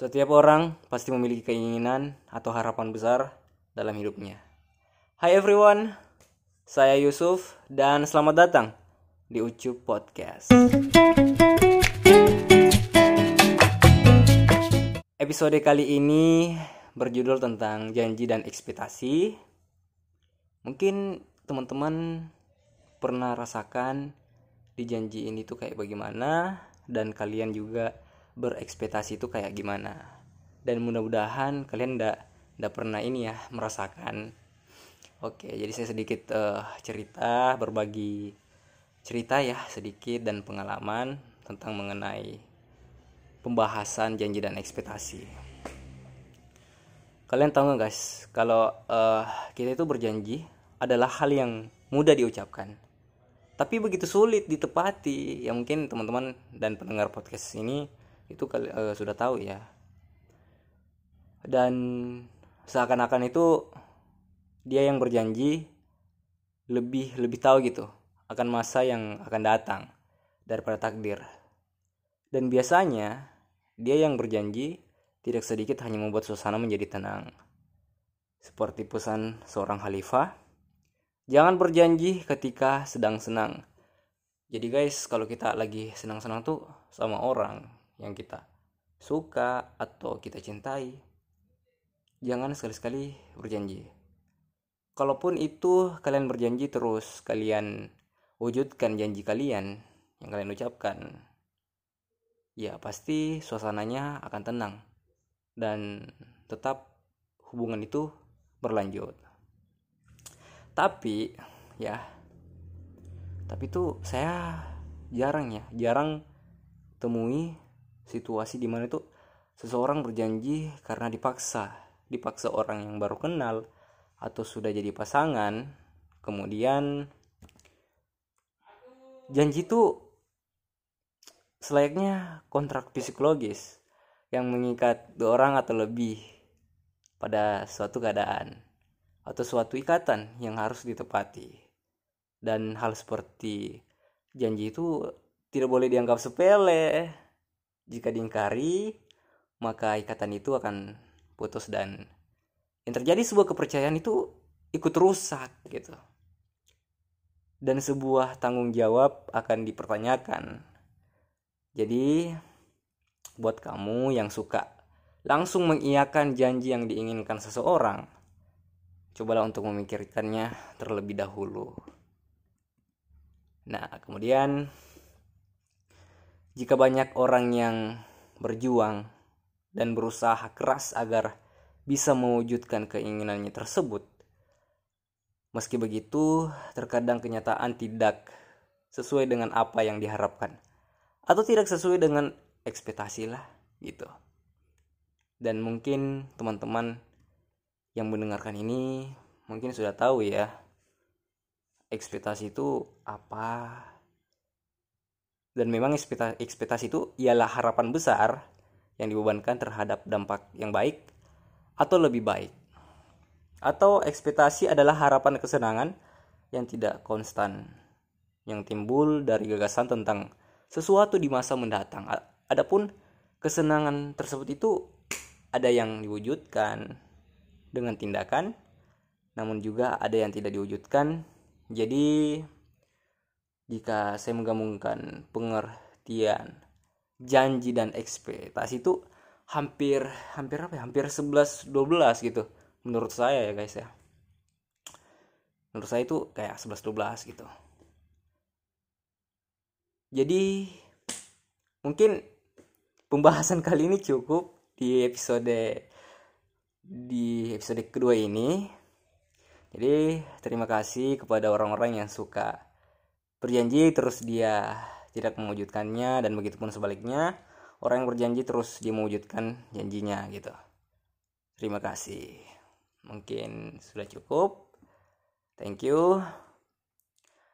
Setiap orang pasti memiliki keinginan atau harapan besar dalam hidupnya. Hai everyone, saya Yusuf dan selamat datang di Ucup Podcast. Episode kali ini berjudul tentang janji dan ekspektasi. Mungkin teman-teman pernah rasakan di janji ini tuh kayak bagaimana dan kalian juga berekspektasi itu kayak gimana? Dan mudah-mudahan kalian ndak ndak pernah ini ya merasakan. Oke jadi saya sedikit uh, cerita berbagi cerita ya sedikit dan pengalaman tentang mengenai pembahasan janji dan ekspektasi. Kalian tahu nggak guys kalau uh, kita itu berjanji adalah hal yang mudah diucapkan. Tapi begitu sulit ditepati ya mungkin teman-teman dan pendengar podcast ini itu uh, sudah tahu ya. Dan seakan-akan itu dia yang berjanji lebih lebih tahu gitu akan masa yang akan datang daripada takdir. Dan biasanya dia yang berjanji tidak sedikit hanya membuat suasana menjadi tenang. Seperti pesan seorang khalifah jangan berjanji ketika sedang senang. Jadi guys kalau kita lagi senang-senang tuh sama orang yang kita suka atau kita cintai jangan sekali-sekali berjanji. Kalaupun itu kalian berjanji terus kalian wujudkan janji kalian yang kalian ucapkan ya pasti suasananya akan tenang dan tetap hubungan itu berlanjut. Tapi ya tapi itu saya jarang ya jarang temui situasi di mana itu seseorang berjanji karena dipaksa dipaksa orang yang baru kenal atau sudah jadi pasangan kemudian janji itu selayaknya kontrak psikologis yang mengikat dua orang atau lebih pada suatu keadaan atau suatu ikatan yang harus ditepati. Dan hal seperti janji itu tidak boleh dianggap sepele jika diingkari, maka ikatan itu akan putus dan yang terjadi sebuah kepercayaan itu ikut rusak gitu. Dan sebuah tanggung jawab akan dipertanyakan. Jadi buat kamu yang suka langsung mengiyakan janji yang diinginkan seseorang, cobalah untuk memikirkannya terlebih dahulu. Nah, kemudian jika banyak orang yang berjuang dan berusaha keras agar bisa mewujudkan keinginannya tersebut, meski begitu, terkadang kenyataan tidak sesuai dengan apa yang diharapkan, atau tidak sesuai dengan ekspektasi lah, gitu. Dan mungkin teman-teman yang mendengarkan ini mungkin sudah tahu ya, ekspektasi itu apa dan memang ekspektasi itu ialah harapan besar yang dibebankan terhadap dampak yang baik atau lebih baik. Atau ekspektasi adalah harapan kesenangan yang tidak konstan yang timbul dari gagasan tentang sesuatu di masa mendatang. Adapun kesenangan tersebut itu ada yang diwujudkan dengan tindakan, namun juga ada yang tidak diwujudkan. Jadi jika saya menggabungkan pengertian janji dan ekspektasi itu hampir hampir apa ya? Hampir 11 12 gitu menurut saya ya guys ya. Menurut saya itu kayak 11 12 gitu. Jadi mungkin pembahasan kali ini cukup di episode di episode kedua ini. Jadi terima kasih kepada orang-orang yang suka berjanji terus dia tidak mewujudkannya dan begitupun sebaliknya orang yang berjanji terus dia mewujudkan janjinya gitu. Terima kasih. Mungkin sudah cukup. Thank you.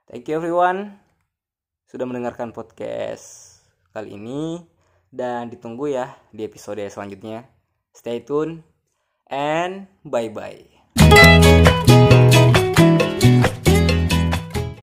Thank you everyone sudah mendengarkan podcast kali ini. Dan ditunggu ya di episode selanjutnya. Stay tune and bye bye